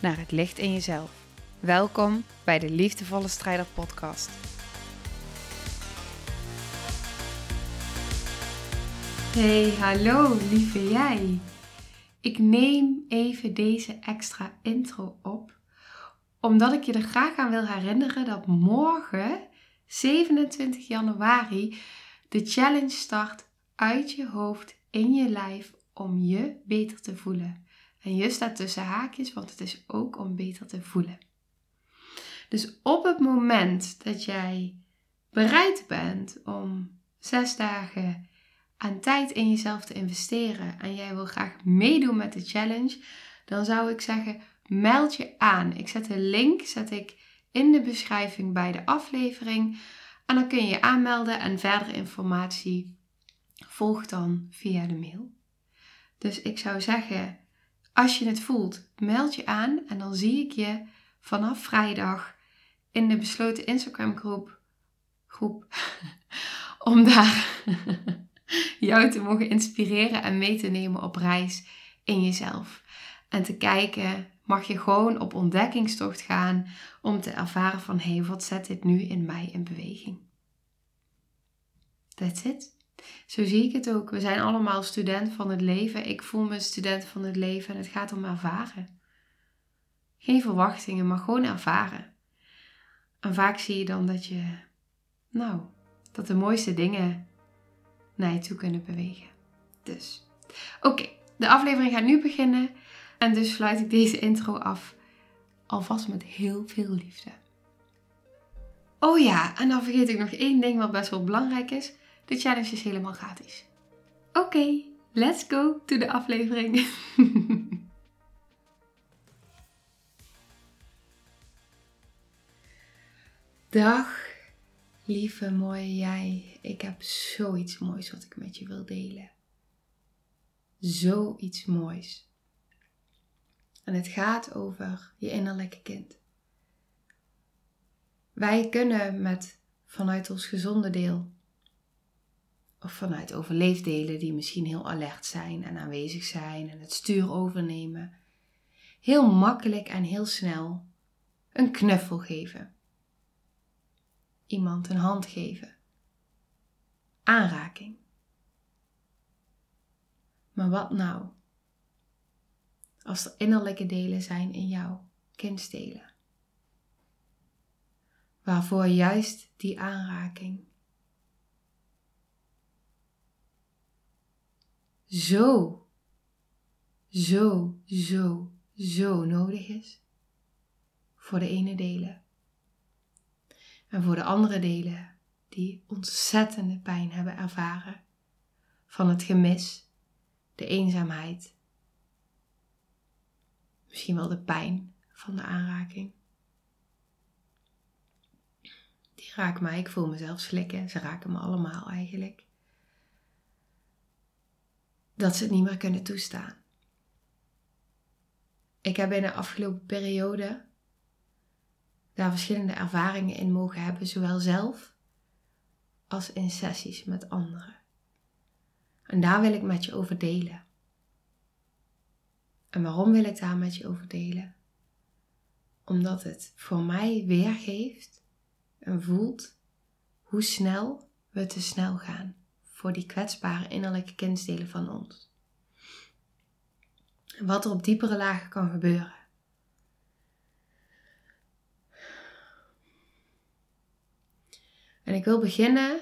naar het licht in jezelf. Welkom bij de Liefdevolle Strijder Podcast. Hey, hallo lieve jij. Ik neem even deze extra intro op, omdat ik je er graag aan wil herinneren dat morgen, 27 januari, de challenge start uit je hoofd in je lijf om je beter te voelen. En je staat tussen haakjes, want het is ook om beter te voelen. Dus op het moment dat jij bereid bent om zes dagen aan tijd in jezelf te investeren en jij wil graag meedoen met de challenge, dan zou ik zeggen: meld je aan. Ik zet de link zet ik in de beschrijving bij de aflevering. En dan kun je je aanmelden en verdere informatie volg dan via de mail. Dus ik zou zeggen, als je het voelt, meld je aan en dan zie ik je vanaf vrijdag in de besloten Instagram groep, groep om daar jou te mogen inspireren en mee te nemen op reis in jezelf. En te kijken, mag je gewoon op ontdekkingstocht gaan om te ervaren van hé, hey, wat zet dit nu in mij in beweging? That's it. Zo zie ik het ook. We zijn allemaal student van het leven. Ik voel me student van het leven en het gaat om ervaren. Geen verwachtingen, maar gewoon ervaren. En vaak zie je dan dat je, nou, dat de mooiste dingen naar je toe kunnen bewegen. Dus, oké, de aflevering gaat nu beginnen. En dus sluit ik deze intro af. Alvast met heel veel liefde. Oh ja, en dan vergeet ik nog één ding wat best wel belangrijk is. De challenge is helemaal gratis. Oké, let's go to de aflevering. Dag, lieve mooie jij. Ik heb zoiets moois wat ik met je wil delen. Zoiets moois. En het gaat over je innerlijke kind. Wij kunnen met vanuit ons gezonde deel of vanuit overleefdelen die misschien heel alert zijn en aanwezig zijn en het stuur overnemen. Heel makkelijk en heel snel een knuffel geven. Iemand een hand geven. Aanraking. Maar wat nou? Als er innerlijke delen zijn in jou, kindsdelen. Waarvoor juist die aanraking zo, zo, zo, zo nodig is voor de ene delen. En voor de andere delen die ontzettende pijn hebben ervaren van het gemis, de eenzaamheid, misschien wel de pijn van de aanraking. Die raken mij, ik voel mezelf slikken, ze raken me allemaal eigenlijk dat ze het niet meer kunnen toestaan. Ik heb in de afgelopen periode daar verschillende ervaringen in mogen hebben, zowel zelf als in sessies met anderen. En daar wil ik met je over delen. En waarom wil ik daar met je over delen? Omdat het voor mij weergeeft en voelt hoe snel we te snel gaan voor die kwetsbare innerlijke kindsdelen van ons. wat er op diepere lagen kan gebeuren. En ik wil beginnen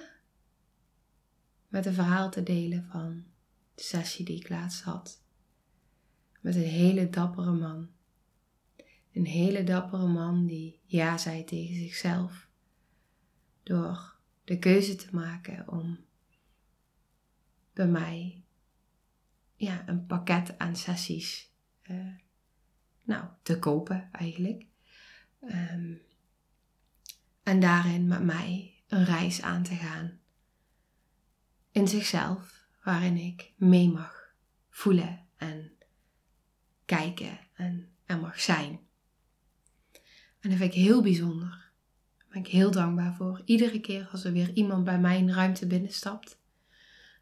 met een verhaal te delen van de sessie die ik laatst had. Met een hele dappere man. Een hele dappere man die ja zei tegen zichzelf. Door de keuze te maken om bij mij ja, een pakket aan sessies uh, nou, te kopen eigenlijk. Ehm, en daarin met mij een reis aan te gaan. In zichzelf, waarin ik mee mag voelen en kijken en mag zijn. En dat vind ik heel bijzonder. Daar ben ik heel dankbaar voor. Iedere keer als er weer iemand bij mijn ruimte binnenstapt,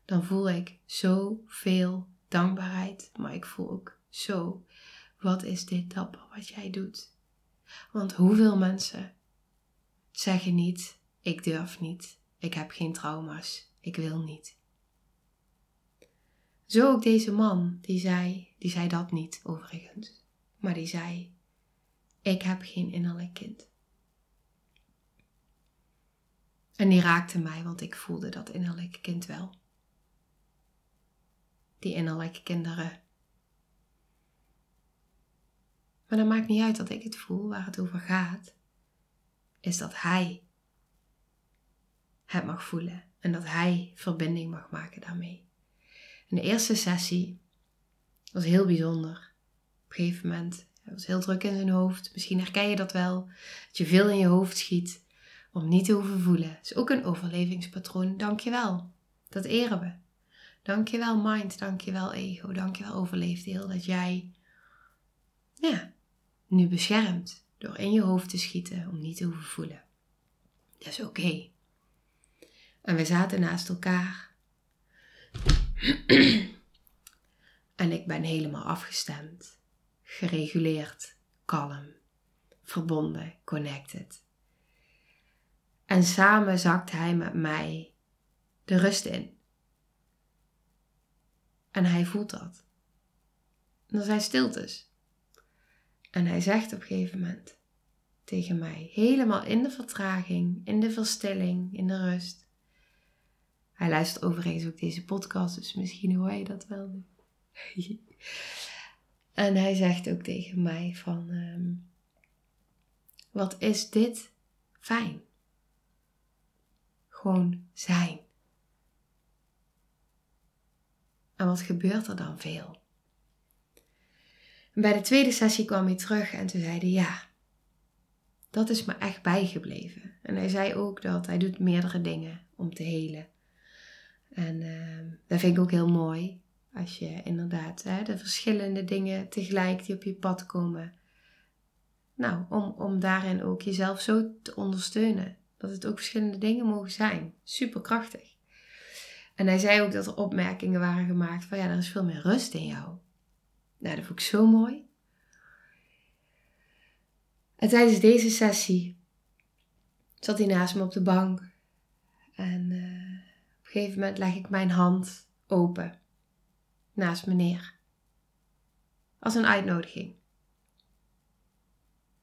dan voel ik zoveel dankbaarheid. Maar ik voel ook zo, wat is dit dapper wat jij doet? Want hoeveel mensen zeggen niet, ik durf niet, ik heb geen trauma's, ik wil niet. Zo ook deze man, die zei, die zei dat niet overigens, maar die zei, ik heb geen innerlijk kind. En die raakte mij, want ik voelde dat innerlijke kind wel. Die innerlijke kinderen. Maar dat maakt niet uit dat ik het voel. Waar het over gaat, is dat hij het mag voelen en dat hij verbinding mag maken daarmee. En de eerste sessie was heel bijzonder. Op een gegeven moment hij was heel druk in zijn hoofd. Misschien herken je dat wel. Dat je veel in je hoofd schiet om niet te hoeven voelen. Dat is ook een overlevingspatroon. Dankjewel. Dat eren we. Dankjewel mind, dankjewel ego, dankjewel overleefdeel. Dat jij ja, nu beschermt door in je hoofd te schieten om niet te hoeven voelen. Dat is oké. En we zaten naast elkaar. en ik ben helemaal afgestemd gereguleerd, kalm, verbonden, connected. En samen zakt hij met mij de rust in. En hij voelt dat. En er zijn stiltes. En hij zegt op een gegeven moment tegen mij, helemaal in de vertraging, in de verstilling, in de rust. Hij luistert overigens ook deze podcast, dus misschien hoor je dat wel. En hij zegt ook tegen mij van, ehm, wat is dit fijn? Gewoon zijn. En wat gebeurt er dan veel? bij de tweede sessie kwam hij terug en toen zei hij ja, dat is me echt bijgebleven. En hij zei ook dat hij doet meerdere dingen om te helen. En uh, dat vind ik ook heel mooi. Als je inderdaad hè, de verschillende dingen tegelijk die op je pad komen. Nou, om, om daarin ook jezelf zo te ondersteunen. Dat het ook verschillende dingen mogen zijn. Superkrachtig. En hij zei ook dat er opmerkingen waren gemaakt van ja, er is veel meer rust in jou. Nou, dat vond ik zo mooi. En tijdens deze sessie zat hij naast me op de bank. En uh, op een gegeven moment leg ik mijn hand open naast me neer. Als een uitnodiging.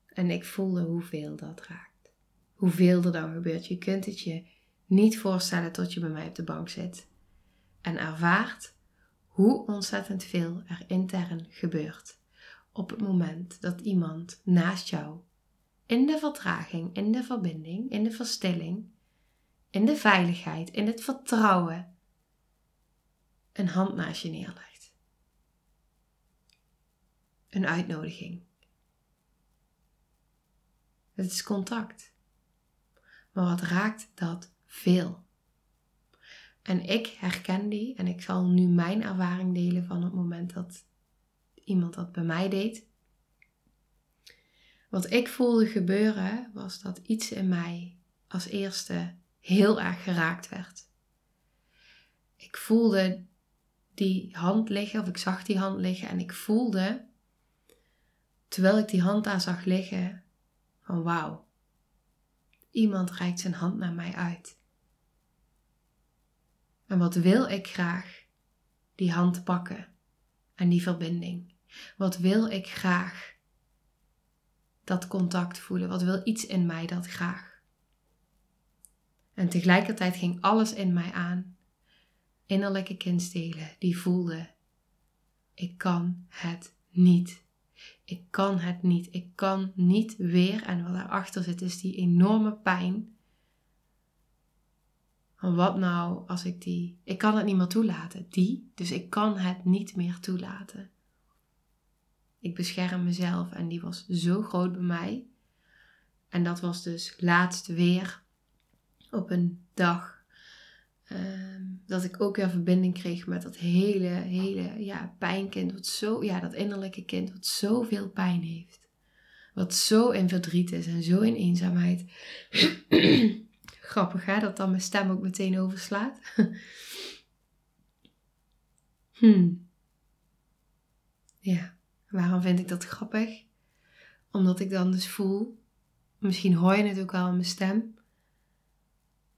En ik voelde hoeveel dat raakt. Hoeveel er dan gebeurt. Je kunt het je niet voorstellen tot je bij mij op de bank zit. En ervaart hoe ontzettend veel er intern gebeurt. Op het moment dat iemand naast jou in de vertraging, in de verbinding, in de verstilling, in de veiligheid, in het vertrouwen een hand naast je neerlegt. Een uitnodiging. Het is contact. Maar wat raakt dat veel? En ik herken die en ik zal nu mijn ervaring delen van het moment dat iemand dat bij mij deed. Wat ik voelde gebeuren was dat iets in mij als eerste heel erg geraakt werd. Ik voelde die hand liggen, of ik zag die hand liggen en ik voelde, terwijl ik die hand daar zag liggen, van wauw, iemand reikt zijn hand naar mij uit. En wat wil ik graag? Die hand pakken en die verbinding. Wat wil ik graag? Dat contact voelen. Wat wil iets in mij dat graag? En tegelijkertijd ging alles in mij aan innerlijke kindstelen die voelden: ik kan het niet. Ik kan het niet. Ik kan niet weer. En wat daarachter zit is die enorme pijn. En wat nou als ik die. Ik kan het niet meer toelaten. Die. Dus ik kan het niet meer toelaten. Ik bescherm mezelf en die was zo groot bij mij. En dat was dus laatst weer op een dag ehm, dat ik ook weer verbinding kreeg met dat hele, hele ja, pijnkind. Wat zo, ja, dat innerlijke kind wat zoveel pijn heeft. Wat zo in verdriet is en zo in eenzaamheid. Grappig hè, dat dan mijn stem ook meteen overslaat. hmm. Ja, waarom vind ik dat grappig? Omdat ik dan dus voel, misschien hoor je het ook al in mijn stem,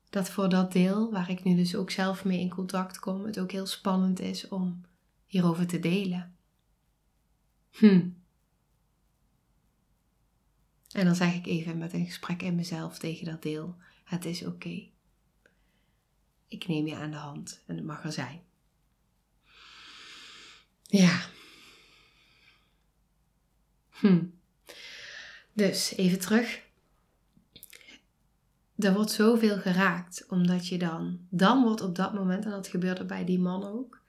dat voor dat deel waar ik nu dus ook zelf mee in contact kom, het ook heel spannend is om hierover te delen. Hm. En dan zeg ik even met een gesprek in mezelf tegen dat deel: Het is oké. Ik neem je aan de hand en het mag er zijn. Ja. Hm. Dus even terug. Er wordt zoveel geraakt, omdat je dan, dan wordt op dat moment, en dat gebeurde bij die man ook,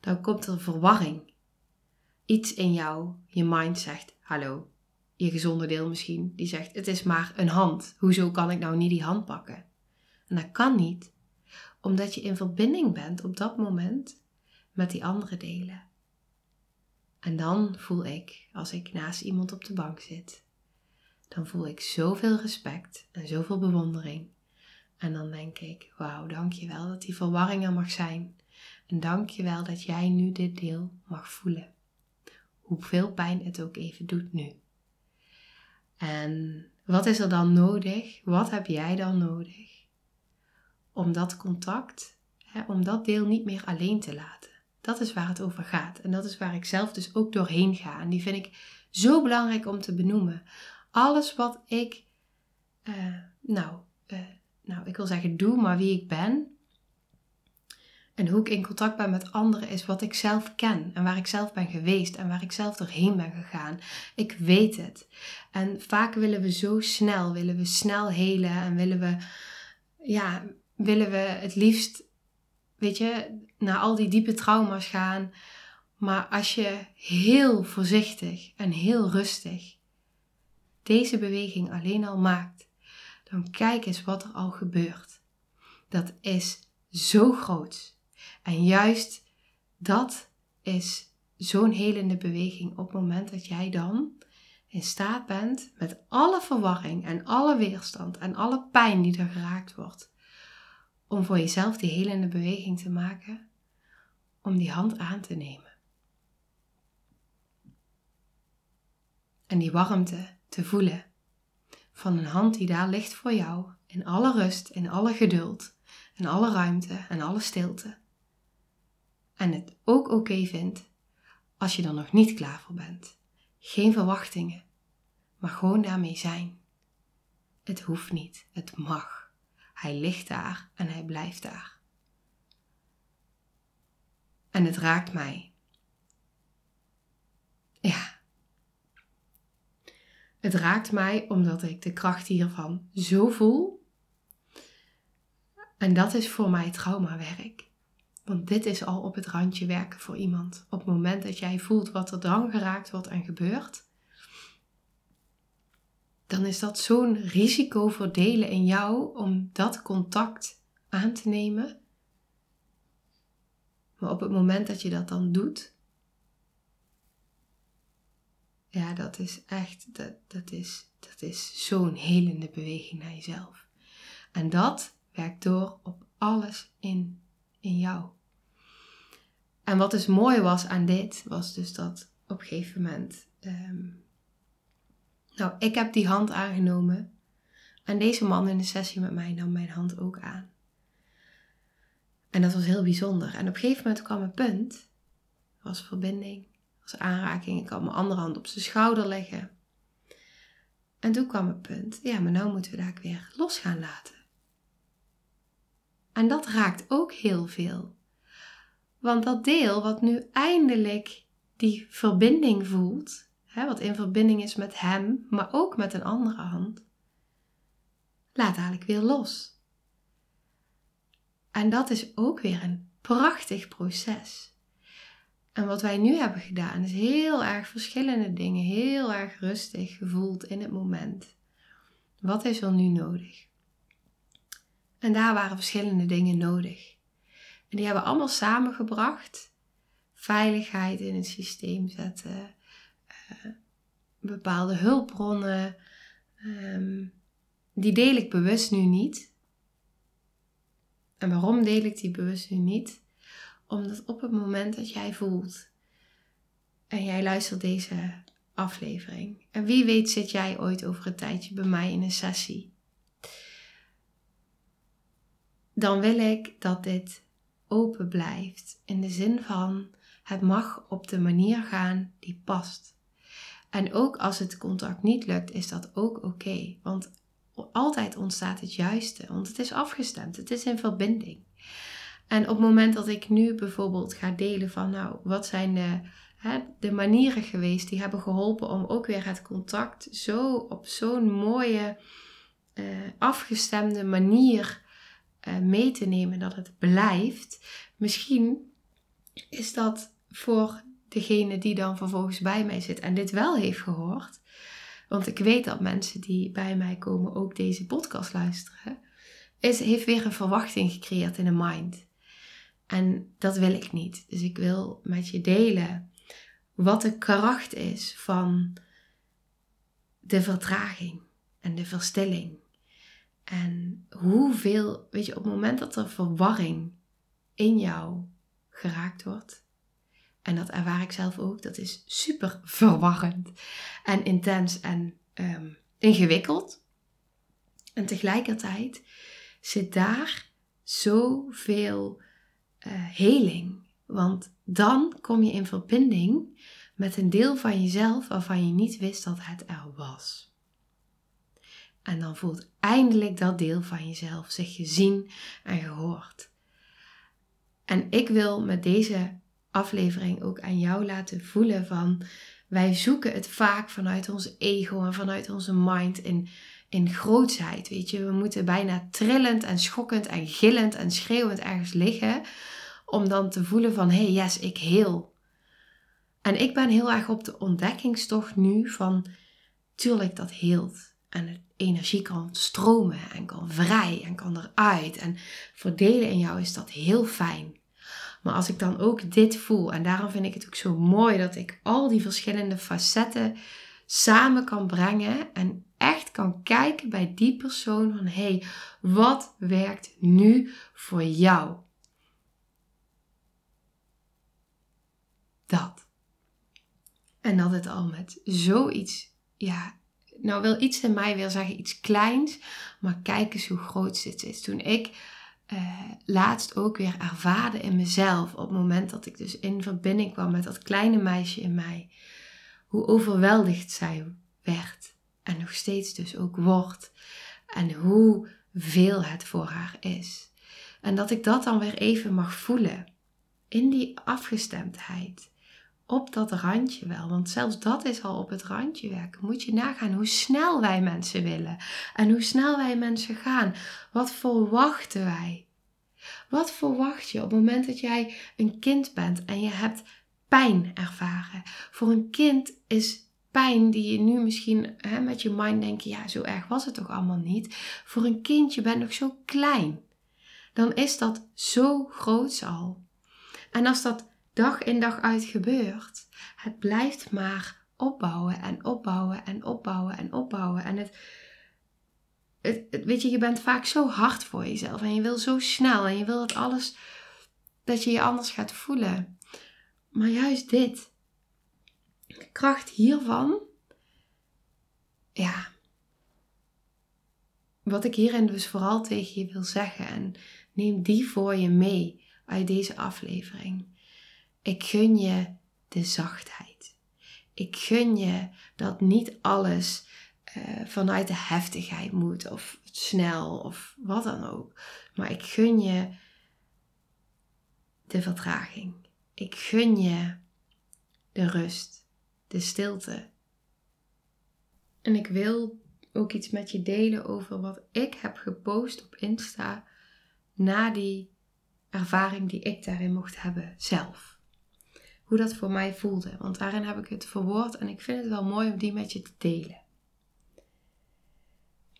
dan komt er verwarring. Iets in jou, je mind zegt, hallo, je gezonde deel misschien, die zegt: Het is maar een hand. Hoezo kan ik nou niet die hand pakken? En dat kan niet, omdat je in verbinding bent op dat moment met die andere delen. En dan voel ik, als ik naast iemand op de bank zit, dan voel ik zoveel respect en zoveel bewondering. En dan denk ik: Wauw, dankjewel dat die verwarring er mag zijn. En dankjewel dat jij nu dit deel mag voelen. Hoeveel pijn het ook even doet nu. En wat is er dan nodig? Wat heb jij dan nodig? Om dat contact, hè, om dat deel niet meer alleen te laten. Dat is waar het over gaat. En dat is waar ik zelf dus ook doorheen ga. En die vind ik zo belangrijk om te benoemen. Alles wat ik, uh, nou, uh, nou, ik wil zeggen doe, maar wie ik ben, en hoe ik in contact ben met anderen is wat ik zelf ken en waar ik zelf ben geweest en waar ik zelf doorheen ben gegaan. Ik weet het. En vaak willen we zo snel, willen we snel helen en willen we, ja, willen we het liefst, weet je, naar al die diepe trauma's gaan. Maar als je heel voorzichtig en heel rustig deze beweging alleen al maakt, dan kijk eens wat er al gebeurt. Dat is zo groot. En juist dat is zo'n helende beweging op het moment dat jij dan in staat bent met alle verwarring en alle weerstand en alle pijn die er geraakt wordt, om voor jezelf die helende beweging te maken, om die hand aan te nemen. En die warmte te voelen van een hand die daar ligt voor jou, in alle rust, in alle geduld, in alle ruimte en alle stilte en het ook oké vindt als je er nog niet klaar voor bent. Geen verwachtingen, maar gewoon daarmee zijn. Het hoeft niet, het mag. Hij ligt daar en hij blijft daar. En het raakt mij. Ja. Het raakt mij omdat ik de kracht hiervan zo voel. En dat is voor mij traumawerk. Want dit is al op het randje werken voor iemand. Op het moment dat jij voelt wat er dan geraakt wordt en gebeurt, dan is dat zo'n risico voor delen in jou om dat contact aan te nemen. Maar op het moment dat je dat dan doet, ja, dat is echt, dat, dat is, dat is zo'n helende beweging naar jezelf. En dat werkt door op alles in in jou. En wat dus mooi was aan dit, was dus dat op een gegeven moment. Ehm, nou, ik heb die hand aangenomen. En deze man in de sessie met mij nam mijn hand ook aan. En dat was heel bijzonder. En op een gegeven moment kwam een punt. was verbinding, was aanraking. Ik had mijn andere hand op zijn schouder leggen. En toen kwam het punt. Ja, maar nou moeten we daar weer los gaan laten. En dat raakt ook heel veel. Want dat deel wat nu eindelijk die verbinding voelt, hè, wat in verbinding is met hem, maar ook met een andere hand, laat eigenlijk weer los. En dat is ook weer een prachtig proces. En wat wij nu hebben gedaan is heel erg verschillende dingen, heel erg rustig gevoeld in het moment. Wat is er nu nodig? En daar waren verschillende dingen nodig. En die hebben allemaal samengebracht. Veiligheid in het systeem zetten, uh, bepaalde hulpbronnen. Ehm, die deel ik bewust nu niet. En waarom deel ik die bewust nu niet? Omdat op het moment dat jij voelt en jij luistert deze aflevering. En wie weet zit jij ooit over een tijdje bij mij in een sessie. Dan wil ik dat dit open blijft. In de zin van het mag op de manier gaan die past. En ook als het contact niet lukt, is dat ook oké. want altijd ontstaat het juiste, want het is afgestemd, het is in verbinding. En op het moment dat ik nu bijvoorbeeld ga delen van, nou, wat zijn de, hè, de manieren geweest die hebben geholpen om ook weer het contact zo op zo'n mooie, uh, afgestemde manier mee te nemen dat het blijft. Misschien is dat voor degene die dan vervolgens bij mij zit en dit wel heeft gehoord. Want ik weet dat mensen die bij mij komen ook deze podcast luisteren. Is, heeft weer een verwachting gecreëerd in de mind. En dat wil ik niet. Dus ik wil met je delen wat de kracht is van de vertraging en de verstilling. En hoeveel, weet je, op het moment dat er verwarring in jou geraakt wordt, en dat ervaar ik zelf ook, dat is super verwarrend en intens en um, ingewikkeld. En tegelijkertijd zit daar zoveel uh, heling. Want dan kom je in verbinding met een deel van jezelf waarvan je niet wist dat het er was. En dan voelt eindelijk dat deel van jezelf zich gezien en gehoord. En ik wil met deze aflevering ook aan jou laten voelen van wij zoeken het vaak vanuit ons ego en vanuit onze mind in, in grootsheid. Weet je, we moeten bijna trillend en schokkend en gillend en schreeuwend ergens liggen om dan te voelen van hey, yes, ik heel. En ik ben heel erg op de ontdekkingstocht nu van tuurlijk dat heelt. En de energie kan stromen en kan vrij en kan eruit. En verdelen in jou is dat heel fijn. Maar als ik dan ook dit voel, en daarom vind ik het ook zo mooi dat ik al die verschillende facetten samen kan brengen en echt kan kijken bij die persoon van hé, hey, wat werkt nu voor jou? Dat. En dat het al met zoiets, ja, nou wil iets in mij weer zeggen iets kleins, maar kijk eens hoe groot dit is. Toen ik uh, laatst ook weer ervaarde in mezelf, op het moment dat ik dus in verbinding kwam met dat kleine meisje in mij, hoe overweldigd zij werd en nog steeds dus ook wordt en hoe veel het voor haar is. En dat ik dat dan weer even mag voelen in die afgestemdheid op dat randje wel. Want zelfs dat is al op het randje werken. Moet je nagaan hoe snel wij mensen willen. En hoe snel wij mensen gaan. Wat verwachten wij? Wat verwacht je op het moment dat jij een kind bent en je hebt pijn ervaren? Voor een kind is pijn die je nu misschien hè, met je mind denkt, ja, zo erg was het toch allemaal niet. Voor een kind, je bent nog zo klein. Dan is dat zo groot al. En als dat dag in dag uit gebeurt. Het blijft maar opbouwen en opbouwen en opbouwen en opbouwen. En het, het, weet je, je bent vaak zo hard voor jezelf en je wil zo snel en je wil dat alles, dat je je anders gaat voelen. Maar juist dit, de kracht hiervan, ja, wat ik hierin dus vooral tegen je wil zeggen en neem die voor je mee uit deze aflevering. Ik gun je de zachtheid. Ik gun je dat niet alles uh, vanuit de heftigheid moet of snel of wat dan ook. Maar ik gun je de vertraging. Ik gun je de rust, de stilte. En ik wil ook iets met je delen over wat ik heb gepost op Insta na die ervaring die ik daarin mocht hebben zelf. Hoe dat voor mij voelde. Want daarin heb ik het verwoord en ik vind het wel mooi om die met je te delen.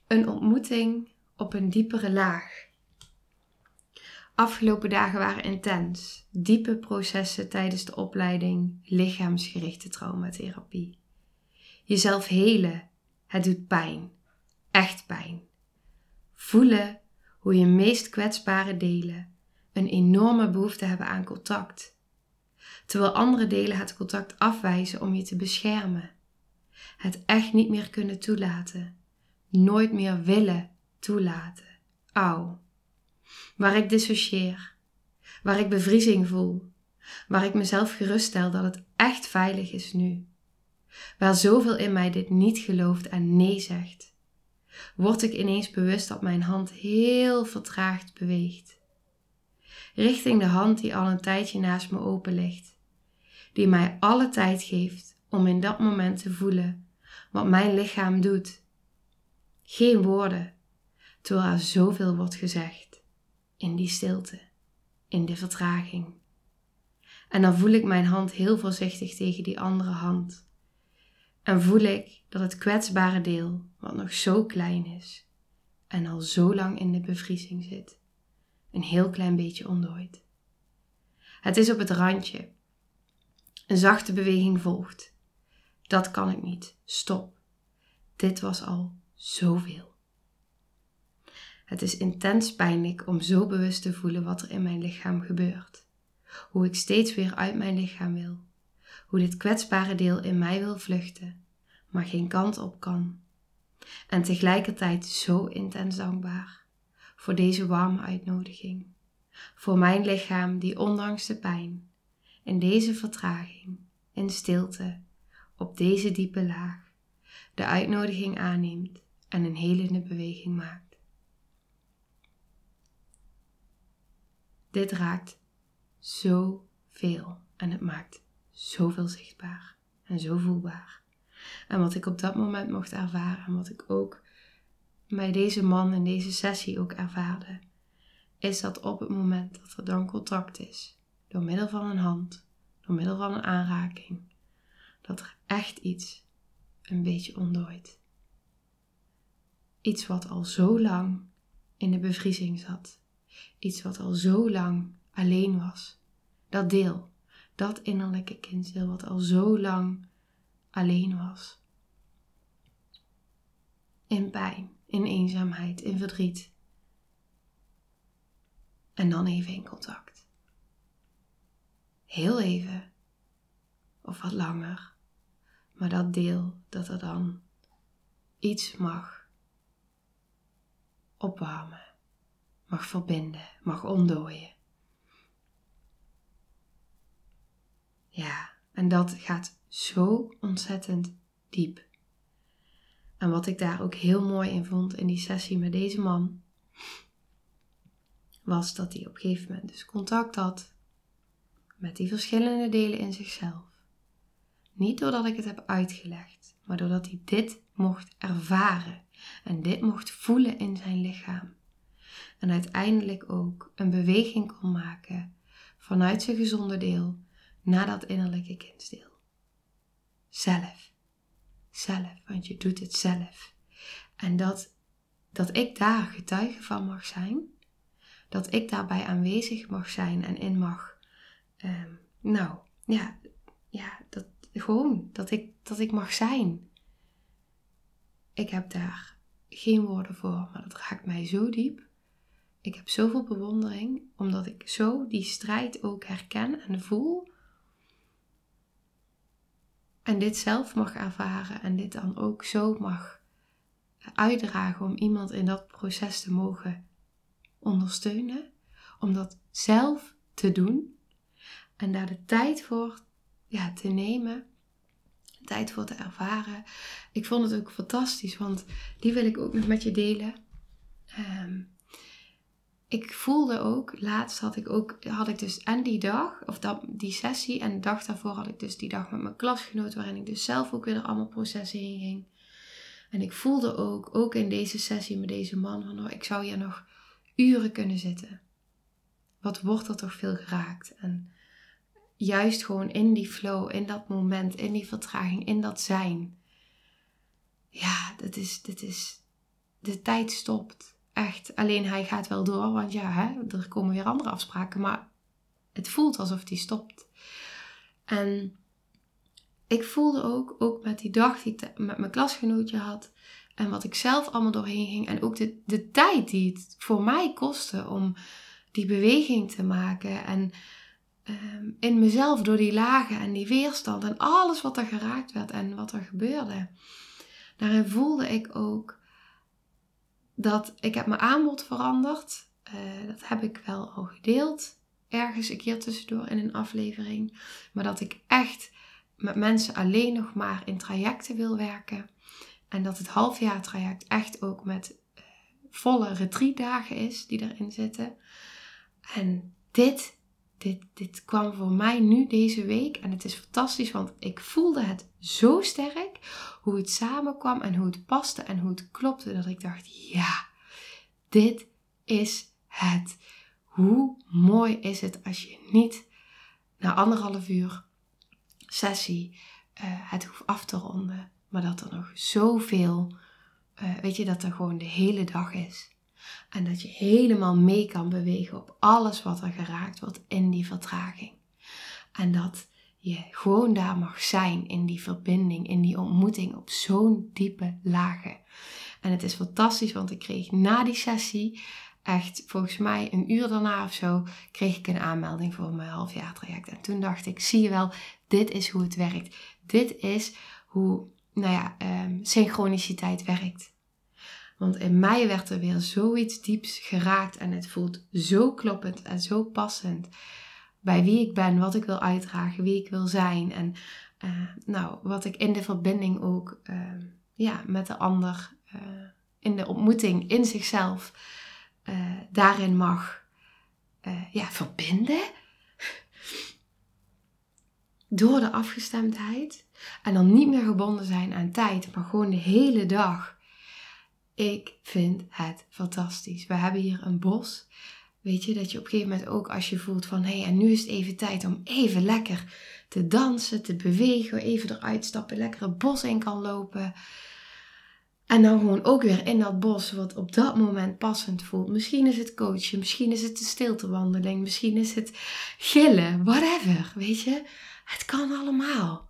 Een ontmoeting op een diepere laag. Afgelopen dagen waren intens. Diepe processen tijdens de opleiding lichaamsgerichte traumatherapie. Jezelf helen, het doet pijn. Echt pijn. Voelen hoe je meest kwetsbare delen een enorme behoefte hebben aan contact. Terwijl andere delen het contact afwijzen om je te beschermen. Het echt niet meer kunnen toelaten. Nooit meer willen toelaten. Auw. Waar ik dissocieer. Waar ik bevriezing voel. Waar ik mezelf geruststel dat het echt veilig is nu. Waar zoveel in mij dit niet gelooft en nee zegt. Word ik ineens bewust dat mijn hand heel vertraagd beweegt. Richting de hand die al een tijdje naast me open ligt. Die mij alle tijd geeft om in dat moment te voelen wat mijn lichaam doet. Geen woorden, terwijl er zoveel wordt gezegd. In die stilte, in de vertraging. En dan voel ik mijn hand heel voorzichtig tegen die andere hand. En voel ik dat het kwetsbare deel, wat nog zo klein is en al zo lang in de bevriezing zit, een heel klein beetje ontdooit. Het is op het randje. Een zachte beweging volgt. Dat kan ik niet. Stop. Dit was al zoveel. Het is intens pijnlijk om zo bewust te voelen wat er in mijn lichaam gebeurt. Hoe ik steeds weer uit mijn lichaam wil. Hoe dit kwetsbare deel in mij wil vluchten, maar geen kant op kan. En tegelijkertijd zo intens dankbaar voor deze warme uitnodiging. Voor mijn lichaam die ondanks de pijn, in deze vertraging, in stilte, op deze diepe laag, de uitnodiging aanneemt en een helende beweging maakt. Dit raakt zoveel en het maakt zoveel zichtbaar en zo voelbaar. En wat ik op dat moment mocht ervaren en wat ik ook bij deze man in deze sessie ook ervaarde, is dat op het moment dat er dan contact is, door middel van een hand, door middel van een aanraking, dat er echt iets een beetje ontdooit. Iets wat al zo lang in de bevriezing zat. Iets wat al zo lang alleen was. Dat deel, dat innerlijke kinddeel wat al zo lang alleen was. In pijn, in eenzaamheid, in verdriet. En dan even in contact. Heel even. Of wat langer. Maar dat deel dat er dan iets mag opwarmen, mag verbinden, mag ontdooien. Ja, en dat gaat zo ontzettend diep. En wat ik daar ook heel mooi in vond in die sessie met deze man, was dat hij op een gegeven moment dus contact had met die verschillende delen in zichzelf. Niet doordat ik het heb uitgelegd, maar doordat hij dit mocht ervaren en dit mocht voelen in zijn lichaam. En uiteindelijk ook een beweging kon maken vanuit zijn gezonde deel naar dat innerlijke kindsdeel. Zelf. Zelf, want je doet het zelf. En dat, dat ik daar getuige van mag zijn, dat ik daarbij aanwezig mag zijn en in mag, um, nou ja, ja dat, gewoon dat ik, dat ik mag zijn. Ik heb daar geen woorden voor, maar dat raakt mij zo diep. Ik heb zoveel bewondering, omdat ik zo die strijd ook herken en voel. En dit zelf mag ervaren en dit dan ook zo mag uitdragen om iemand in dat proces te mogen ondersteunen. Om dat zelf te doen en daar de tijd voor ja, te nemen. Tijd voor te ervaren. Ik vond het ook fantastisch, want die wil ik ook nog met je delen. Um, ik voelde ook, laatst had ik ook, had ik dus en die dag, of dat, die sessie, en de dag daarvoor had ik dus die dag met mijn klasgenoot, waarin ik dus zelf ook weer er allemaal processen heen ging. En ik voelde ook, ook in deze sessie met deze man, van oh, ik zou hier nog uren kunnen zitten. Wat wordt er toch veel geraakt? En juist gewoon in die flow, in dat moment, in die vertraging, in dat zijn. Ja, dat is, dat is, de tijd stopt. Echt. Alleen hij gaat wel door, want ja, hè, er komen weer andere afspraken. Maar het voelt alsof die stopt. En ik voelde ook, ook met die dag die ik met mijn klasgenootje had. En wat ik zelf allemaal doorheen ging. En ook de, de tijd die het voor mij kostte om die beweging te maken. En Ehm, in mezelf door die lagen en die weerstand en alles wat er geraakt werd en wat er gebeurde. Daarin voelde ik ook dat ik heb mijn aanbod veranderd. Uh, dat heb ik wel al gedeeld ergens een keer tussendoor in een aflevering. Maar dat ik echt met mensen alleen nog maar in trajecten wil werken. En dat het halfjaar traject echt ook met uh, volle retreatdagen is die erin zitten. En dit dit, dit kwam voor mij nu deze week en het is fantastisch, want ik voelde het zo sterk hoe het samenkwam en hoe het paste en hoe het klopte, dat ik dacht, ja, dit is het. Hoe mooi is het als je niet na anderhalf uur sessie uh, het hoeft af te ronden, maar dat er nog zoveel, uh, weet je, dat er gewoon de hele dag is. En dat je helemaal mee kan bewegen op alles wat er geraakt wordt in die vertraging. En dat je gewoon daar mag zijn in die verbinding, in die ontmoeting op zo'n diepe lagen. En het is fantastisch, want ik kreeg na die sessie, echt volgens mij een uur daarna of zo, kreeg ik een aanmelding voor mijn halfjaartraject. En toen dacht ik, zie je wel, dit is hoe het werkt. Dit is hoe, nou ja, um, synchroniciteit werkt. Want in mij werd er weer zoiets dieps geraakt en het voelt zo kloppend en zo passend bij wie ik ben, wat ik wil uitdragen, wie ik wil zijn en uh, nou, wat ik in de verbinding ook uh, ja, met de ander, uh, in de ontmoeting in zichzelf, daarin mag ja, verbinden. Door de afgestemdheid. En dan niet meer gebonden zijn aan tijd, maar gewoon de hele dag ik vind het fantastisch. We hebben hier een bos. Weet je, dat je op een gegeven moment ook als je voelt van hé, hey, en nu is het even tijd om even lekker te dansen, te bewegen, even eruit stappen, lekker het bos in kan lopen. En dan gewoon ook weer in dat bos wat op dat moment passend voelt. Misschien is het coachen, misschien is het de stiltewandeling, misschien is het gillen, whatever, weet je. Het kan allemaal.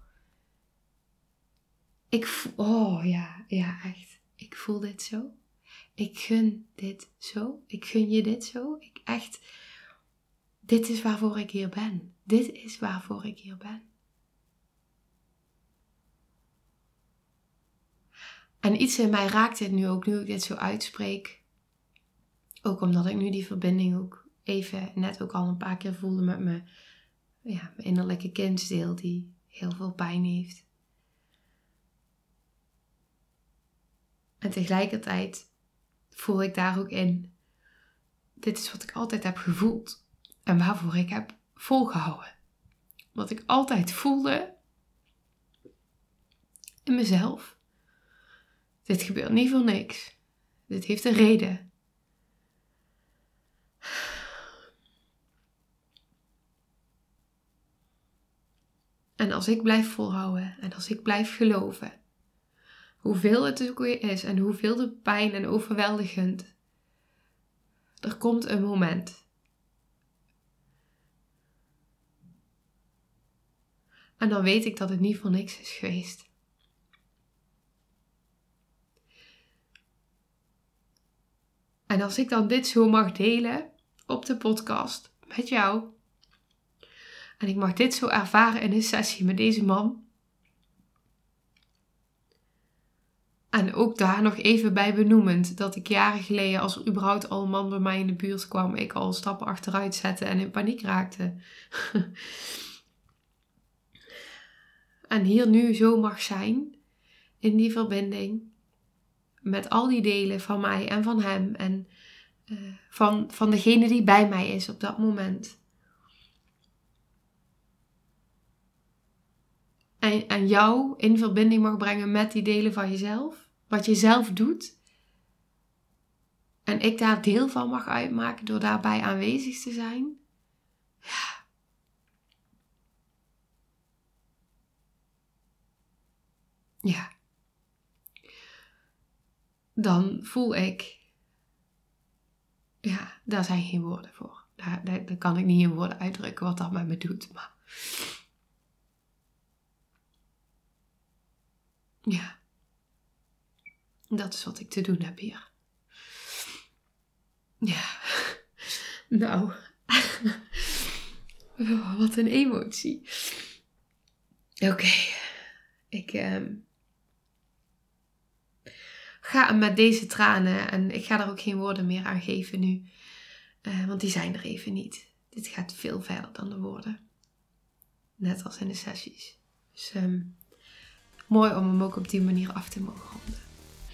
Ik voel, oh ja, ja, echt ik voel dit zo. Ik gun dit zo. Ik gun je dit zo. Ik echt, dit is waarvoor ik hier ben. Dit is waarvoor ik hier ben. En iets in mij raakt dit nu ook, nu ik dit zo uitspreek. Ook omdat ik nu die verbinding ook even, net ook al een paar keer voelde met mijn, ja, mijn innerlijke kindsdeel die heel veel pijn heeft. En tegelijkertijd voel ik daar ook in. Dit is wat ik altijd heb gevoeld. En waarvoor ik heb volgehouden. Wat ik altijd voelde in mezelf. Dit gebeurt niet voor niks. Dit heeft een reden. En als ik blijf volhouden en als ik blijf geloven Hoeveel het ook weer is en hoeveel de pijn en overweldigend. Er komt een moment. En dan weet ik dat het niet voor niks is geweest. En als ik dan dit zo mag delen op de podcast met jou. En ik mag dit zo ervaren in een sessie met deze man. En ook daar nog even bij benoemend dat ik jaren geleden, als er überhaupt al een man bij mij in de buurt kwam, ik al stappen achteruit zette en in paniek raakte. en hier nu zo mag zijn, in die verbinding, met al die delen van mij en van hem en uh, van, van degene die bij mij is op dat moment. En, en jou in verbinding mag brengen met die delen van jezelf wat je zelf doet. En ik daar deel van mag uitmaken door daarbij aanwezig te zijn. Ja. Ja. Dan voel ik. Ja, daar zijn geen woorden voor. Daar, daar kan ik niet in woorden uitdrukken wat dat met me doet. Maar. Ja dat is wat ik te doen heb hier. Ja, nou, wat een emotie. Oké, ik uh, ga met deze tranen en ik ga er ook geen woorden meer aan geven nu, uh, want die zijn er even niet. Dit gaat veel verder dan de woorden, net als in de sessies. Dus um, mooi om hem ook op die manier af te mogen ronden.